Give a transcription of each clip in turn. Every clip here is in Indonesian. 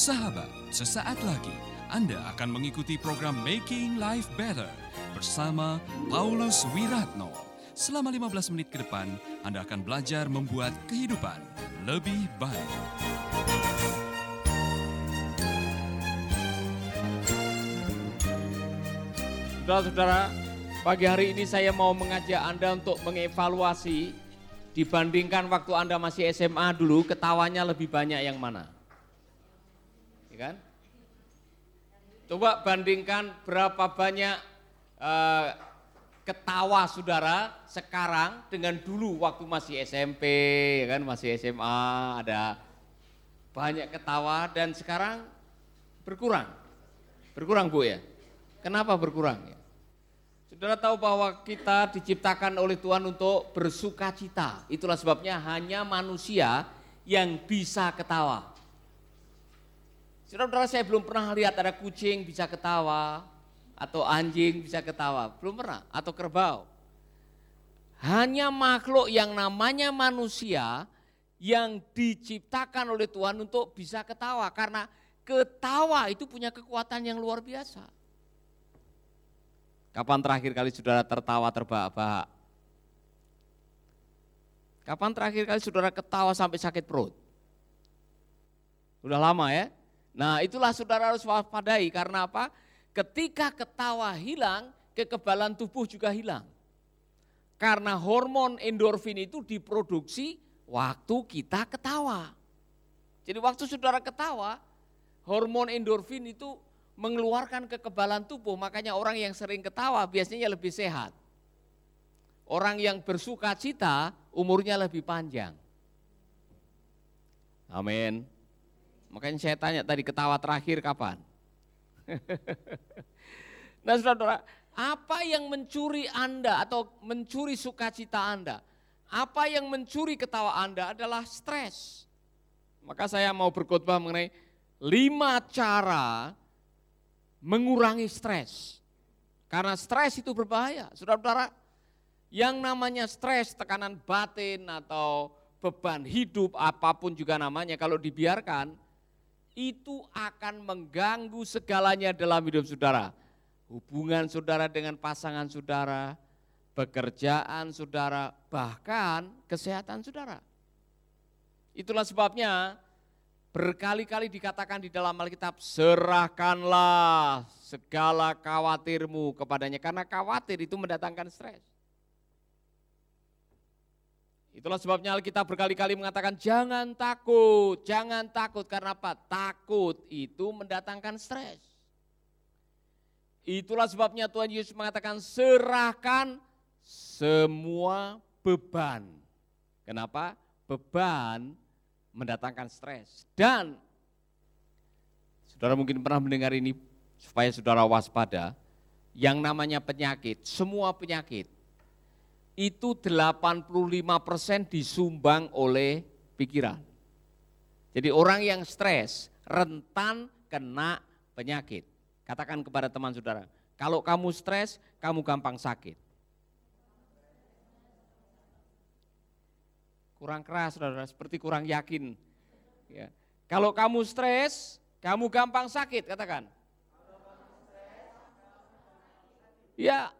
Sahabat, sesaat lagi Anda akan mengikuti program Making Life Better bersama Paulus Wiratno. Selama 15 menit ke depan, Anda akan belajar membuat kehidupan lebih baik. Saudara-saudara, pagi hari ini saya mau mengajak Anda untuk mengevaluasi dibandingkan waktu Anda masih SMA dulu, ketawanya lebih banyak yang mana? Kan? Coba bandingkan berapa banyak uh, ketawa saudara sekarang dengan dulu waktu masih SMP, ya kan masih SMA ada banyak ketawa dan sekarang berkurang. Berkurang Bu ya? Kenapa berkurang ya? Saudara tahu bahwa kita diciptakan oleh Tuhan untuk bersuka cita. Itulah sebabnya hanya manusia yang bisa ketawa. Saudara-saudara saya belum pernah lihat ada kucing bisa ketawa, atau anjing bisa ketawa, belum pernah, atau kerbau. Hanya makhluk yang namanya manusia yang diciptakan oleh Tuhan untuk bisa ketawa. Karena ketawa itu punya kekuatan yang luar biasa. Kapan terakhir kali saudara tertawa terbahak-bahak? Kapan terakhir kali saudara ketawa sampai sakit perut? Sudah lama ya? Nah itulah saudara harus waspadai karena apa? Ketika ketawa hilang, kekebalan tubuh juga hilang. Karena hormon endorfin itu diproduksi waktu kita ketawa. Jadi waktu saudara ketawa, hormon endorfin itu mengeluarkan kekebalan tubuh, makanya orang yang sering ketawa biasanya lebih sehat. Orang yang bersuka cita umurnya lebih panjang. Amin. Makanya saya tanya tadi ketawa terakhir kapan? nah saudara, apa yang mencuri Anda atau mencuri sukacita Anda? Apa yang mencuri ketawa Anda adalah stres. Maka saya mau berkhotbah mengenai lima cara mengurangi stres. Karena stres itu berbahaya. Saudara-saudara, yang namanya stres, tekanan batin atau beban hidup apa pun juga namanya kalau dibiarkan itu akan mengganggu segalanya dalam hidup saudara. Hubungan saudara dengan pasangan saudara, pekerjaan saudara, bahkan kesehatan saudara. Itulah sebabnya Berkali-kali dikatakan di dalam Alkitab, serahkanlah segala khawatirmu kepadanya. Karena khawatir itu mendatangkan stres. Itulah sebabnya Alkitab berkali-kali mengatakan jangan takut, jangan takut. Karena apa? Takut itu mendatangkan stres. Itulah sebabnya Tuhan Yesus mengatakan serahkan semua beban. Kenapa? Beban mendatangkan stres. Dan saudara mungkin pernah mendengar ini supaya saudara waspada, yang namanya penyakit, semua penyakit itu 85% disumbang oleh pikiran. Jadi orang yang stres rentan kena penyakit. Katakan kepada teman saudara, kalau kamu stres, kamu gampang sakit. kurang keras, saudara, seperti kurang yakin. Ya. Kalau kamu stres, kamu gampang sakit, katakan. Ya,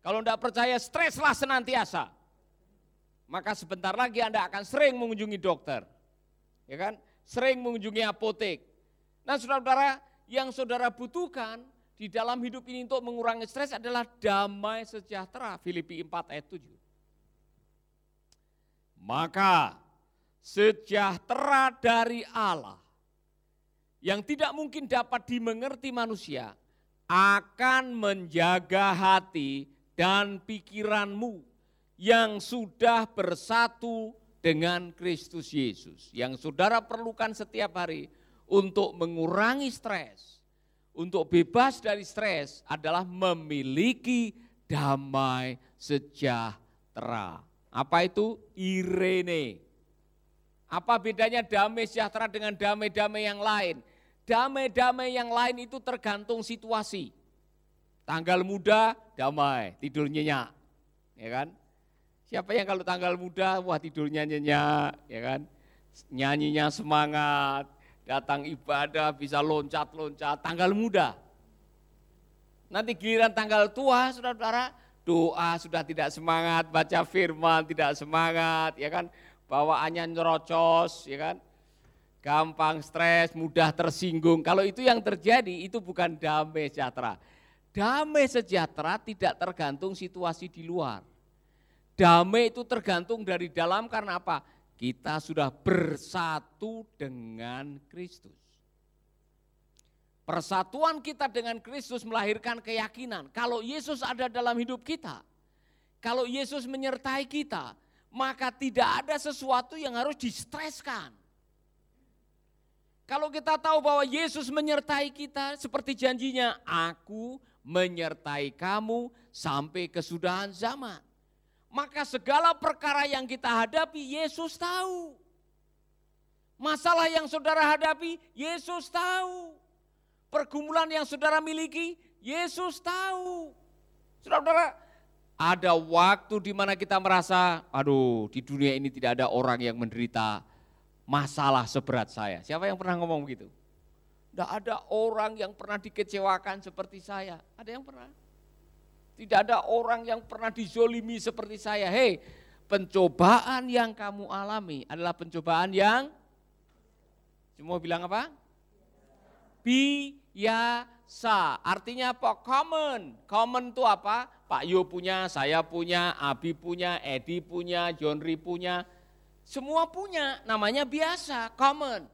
kalau tidak percaya streslah senantiasa. Maka sebentar lagi Anda akan sering mengunjungi dokter. Ya kan? Sering mengunjungi apotek. Nah saudara-saudara, yang saudara butuhkan di dalam hidup ini untuk mengurangi stres adalah damai sejahtera. Filipi 4 ayat 7. Maka sejahtera dari Allah yang tidak mungkin dapat dimengerti manusia akan menjaga hati dan pikiranmu yang sudah bersatu dengan Kristus Yesus. Yang saudara perlukan setiap hari untuk mengurangi stres, untuk bebas dari stres adalah memiliki damai sejahtera. Apa itu? Irene. Apa bedanya damai sejahtera dengan damai-damai yang lain? Damai-damai yang lain itu tergantung situasi. Tanggal muda, damai, tidur nyenyak. Ya kan? Siapa yang kalau tanggal muda, wah tidurnya nyenyak, ya kan? Nyanyinya semangat, datang ibadah bisa loncat-loncat, tanggal muda. Nanti giliran tanggal tua, saudara-saudara, doa sudah tidak semangat, baca firman tidak semangat, ya kan, bawaannya nyerocos, ya kan, gampang stres, mudah tersinggung. Kalau itu yang terjadi, itu bukan damai sejahtera. Damai sejahtera tidak tergantung situasi di luar. Damai itu tergantung dari dalam karena apa? Kita sudah bersatu dengan Kristus. Persatuan kita dengan Kristus melahirkan keyakinan. Kalau Yesus ada dalam hidup kita, kalau Yesus menyertai kita, maka tidak ada sesuatu yang harus distreskan. Kalau kita tahu bahwa Yesus menyertai kita seperti janjinya, aku menyertai kamu sampai kesudahan zaman. Maka segala perkara yang kita hadapi, Yesus tahu. Masalah yang saudara hadapi, Yesus tahu pergumulan yang saudara miliki, Yesus tahu. Saudara-saudara, ada waktu di mana kita merasa, aduh di dunia ini tidak ada orang yang menderita masalah seberat saya. Siapa yang pernah ngomong begitu? Tidak ada orang yang pernah dikecewakan seperti saya. Ada yang pernah? Tidak ada orang yang pernah dizolimi seperti saya. Hei, pencobaan yang kamu alami adalah pencobaan yang, semua bilang apa? biasa. Artinya apa? Common. Common itu apa? Pak Yo punya, saya punya, Abi punya, Edi punya, Johnry punya. Semua punya, namanya biasa, common.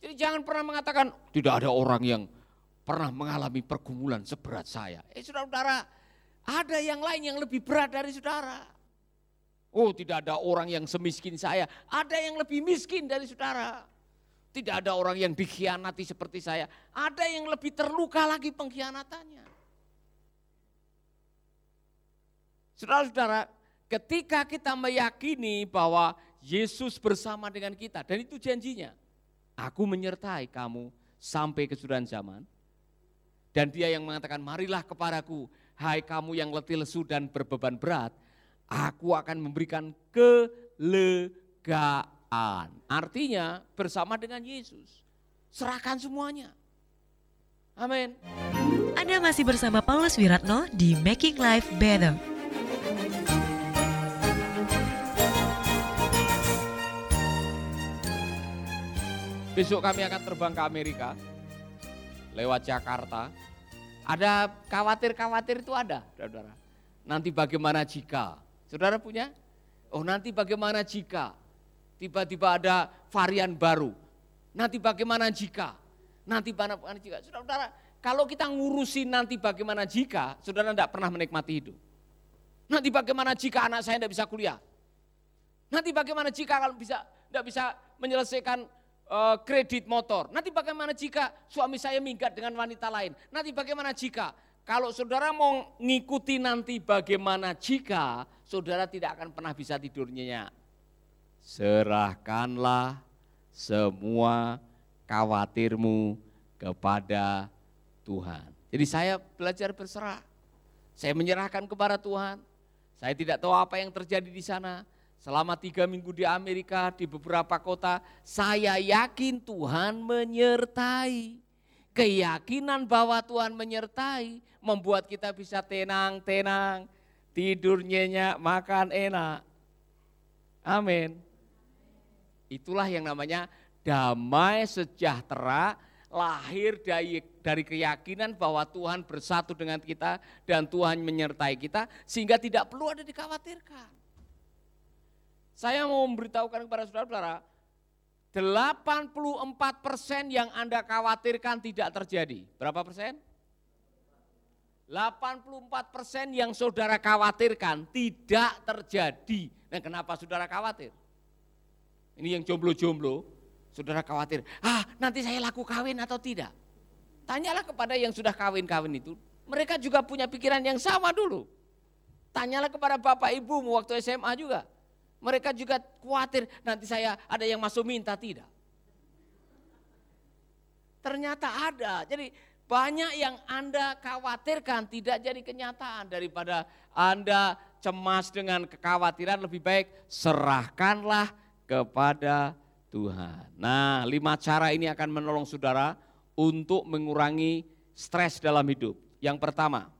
Jadi jangan pernah mengatakan tidak ada orang yang pernah mengalami pergumulan seberat saya. Eh saudara-saudara, ada yang lain yang lebih berat dari saudara. Oh tidak ada orang yang semiskin saya, ada yang lebih miskin dari saudara. Tidak ada orang yang dikhianati seperti saya. Ada yang lebih terluka lagi pengkhianatannya. Saudara-saudara, ketika kita meyakini bahwa Yesus bersama dengan kita, dan itu janjinya, aku menyertai kamu sampai kesudahan zaman. Dan dia yang mengatakan, marilah kepadaku, hai kamu yang letih lesu dan berbeban berat, aku akan memberikan kelegaan Artinya bersama dengan Yesus. Serahkan semuanya. Amin. Anda masih bersama Paulus Wiratno di Making Life Better. Besok kami akan terbang ke Amerika lewat Jakarta. Ada khawatir-khawatir itu ada, saudara. Nanti bagaimana jika? Saudara punya? Oh nanti bagaimana jika? tiba-tiba ada varian baru. Nanti bagaimana jika? Nanti bagaimana jika? Saudara-saudara, kalau kita ngurusin nanti bagaimana jika, saudara tidak pernah menikmati hidup. Nanti bagaimana jika anak saya tidak bisa kuliah? Nanti bagaimana jika kalau bisa tidak bisa menyelesaikan uh, kredit motor? Nanti bagaimana jika suami saya minggat dengan wanita lain? Nanti bagaimana jika kalau saudara mau ngikuti nanti bagaimana jika saudara tidak akan pernah bisa tidur nyenyak serahkanlah semua khawatirmu kepada Tuhan. Jadi saya belajar berserah. Saya menyerahkan kepada Tuhan. Saya tidak tahu apa yang terjadi di sana. Selama tiga minggu di Amerika, di beberapa kota, saya yakin Tuhan menyertai. Keyakinan bahwa Tuhan menyertai membuat kita bisa tenang-tenang, tidur nyenyak, makan enak. Amin. Itulah yang namanya damai sejahtera lahir dari, dari keyakinan bahwa Tuhan bersatu dengan kita dan Tuhan menyertai kita sehingga tidak perlu ada dikhawatirkan. Saya mau memberitahukan kepada saudara-saudara, 84 persen yang Anda khawatirkan tidak terjadi. Berapa persen? 84 persen yang saudara khawatirkan tidak terjadi. Nah kenapa saudara khawatir? Ini yang jomblo-jomblo, saudara khawatir, ah nanti saya laku kawin atau tidak? Tanyalah kepada yang sudah kawin-kawin itu, mereka juga punya pikiran yang sama dulu. Tanyalah kepada bapak ibumu waktu SMA juga. Mereka juga khawatir nanti saya ada yang masuk minta, tidak. Ternyata ada, jadi banyak yang Anda khawatirkan tidak jadi kenyataan daripada Anda cemas dengan kekhawatiran lebih baik serahkanlah kepada Tuhan. Nah, lima cara ini akan menolong saudara untuk mengurangi stres dalam hidup. Yang pertama,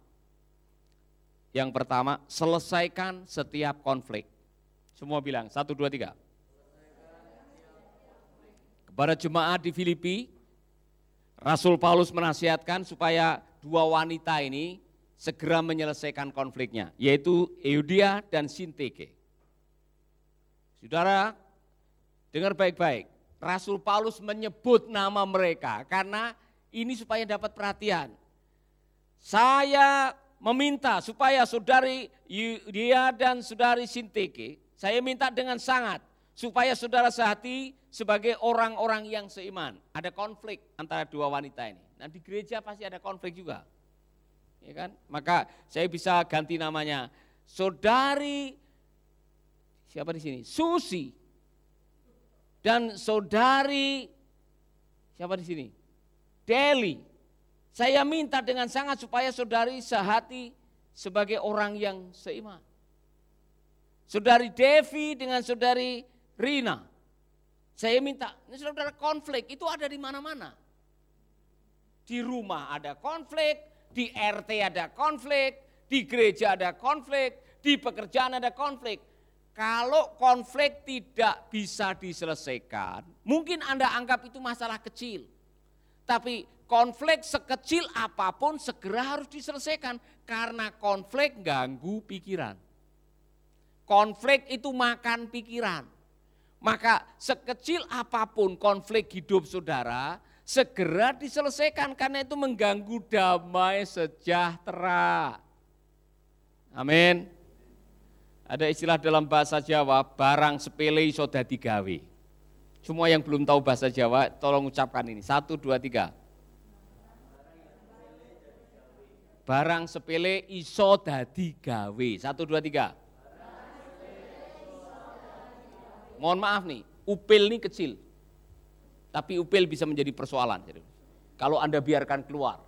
yang pertama, selesaikan setiap konflik. Semua bilang, satu, dua, tiga. Kepada jemaat di Filipi, Rasul Paulus menasihatkan supaya dua wanita ini segera menyelesaikan konfliknya, yaitu Eudia dan Sinteke. Saudara, dengar baik-baik. Rasul Paulus menyebut nama mereka karena ini supaya dapat perhatian. Saya meminta supaya saudari dia dan saudari Sinteke, saya minta dengan sangat supaya saudara sehati sebagai orang-orang yang seiman. Ada konflik antara dua wanita ini. Nah di gereja pasti ada konflik juga. Ya kan? Maka saya bisa ganti namanya. Saudari Siapa di sini? Susi. Dan saudari siapa di sini? Deli. Saya minta dengan sangat supaya saudari sehati sebagai orang yang seiman. Saudari Devi dengan saudari Rina. Saya minta, ini saudara konflik itu ada di mana-mana. Di rumah ada konflik, di RT ada konflik, di gereja ada konflik, di pekerjaan ada konflik. Kalau konflik tidak bisa diselesaikan, mungkin Anda anggap itu masalah kecil. Tapi konflik sekecil apa pun segera harus diselesaikan karena konflik ganggu pikiran. Konflik itu makan pikiran. Maka sekecil apa pun konflik hidup saudara, segera diselesaikan karena itu mengganggu damai sejahtera. Amin. Ada istilah dalam bahasa Jawa, barang sepele iso dadi gawe. Semua yang belum tahu bahasa Jawa, tolong ucapkan ini. Satu, dua, tiga. Barang sepele iso dadi gawe. Satu, dua, tiga. Mohon maaf nih, upil ini kecil. Tapi upil bisa menjadi persoalan. Kalau Anda biarkan keluar.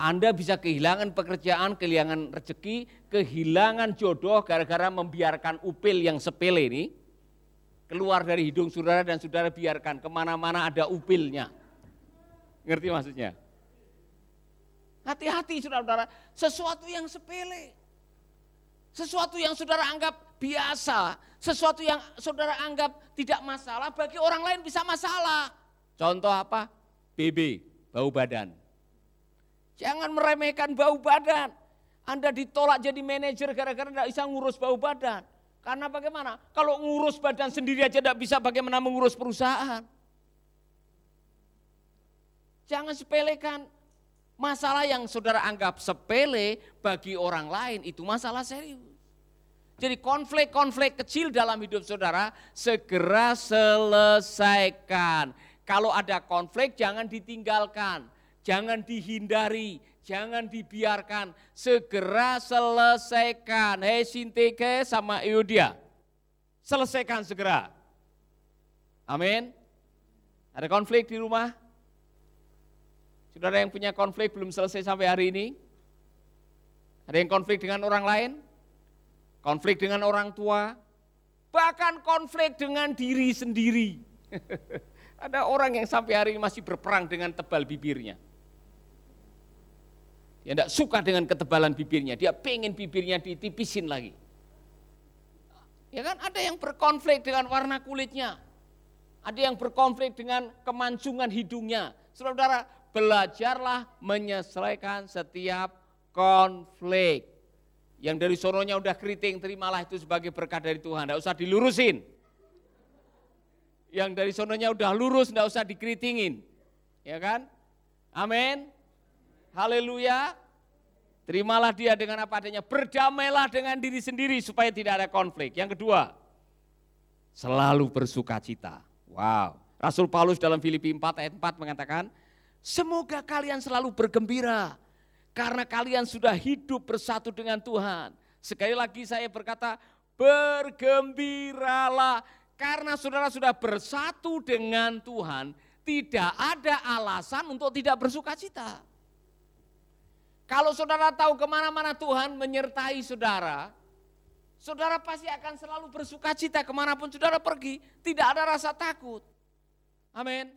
Anda bisa kehilangan pekerjaan, kehilangan rezeki, kehilangan jodoh gara-gara membiarkan upil yang sepele ini keluar dari hidung saudara dan saudara biarkan ke mana-mana ada upilnya. Ngerti maksudnya? Hati-hati saudara-saudara, sesuatu yang sepele. Sesuatu yang saudara anggap biasa, sesuatu yang saudara anggap tidak masalah, bagi orang lain bisa masalah. Contoh apa? BB, bau badan. Jangan meremehkan bau badan. Anda ditolak jadi manajer gara-gara tidak bisa ngurus bau badan. Karena bagaimana? Kalau ngurus badan sendiri aja tidak bisa bagaimana mengurus perusahaan. Jangan sepelekan masalah yang saudara anggap sepele bagi orang lain itu masalah serius. Jadi konflik-konflik kecil dalam hidup saudara segera selesaikan. Kalau ada konflik jangan ditinggalkan jangan dihindari, jangan dibiarkan, segera selesaikan. Hei Sinteke sama Eudia, selesaikan segera. Amin. Ada konflik di rumah? Saudara yang punya konflik belum selesai sampai hari ini? Ada yang konflik dengan orang lain? Konflik dengan orang tua? Bahkan konflik dengan diri sendiri. Ada orang yang sampai hari ini masih berperang dengan tebal bibirnya. Dia tidak suka dengan ketebalan bibirnya, dia pengen bibirnya ditipisin lagi. Ya kan ada yang berkonflik dengan warna kulitnya. Ada yang berkonflik dengan kemansungan hidungnya. Saudara, belajarlah menyelesaikan setiap konflik. Yang dari sononya udah keriting, terimalah itu sebagai berkat dari Tuhan. Tidak usah dilurusin. Yang dari sononya udah lurus, tidak usah dikeritingin. Ya kan? Amin. Haleluya. Terimalah dia dengan apa adanya. Berdamailah dengan diri sendiri supaya tidak ada konflik. Yang kedua, selalu bersuka cita. Wow. Rasul Paulus dalam Filipi 4 ayat 4 mengatakan, semoga kalian selalu bergembira karena kalian sudah hidup bersatu dengan Tuhan. Sekali lagi saya berkata, bergembiralah karena saudara sudah bersatu dengan Tuhan, tidak ada alasan untuk tidak bersuka cita. Kalau saudara tahu ke mana-mana Tuhan menyertai saudara, Saudara pasti akan selalu bersuka cita ke mana pun saudara pergi. Tidak ada rasa takut. Amin.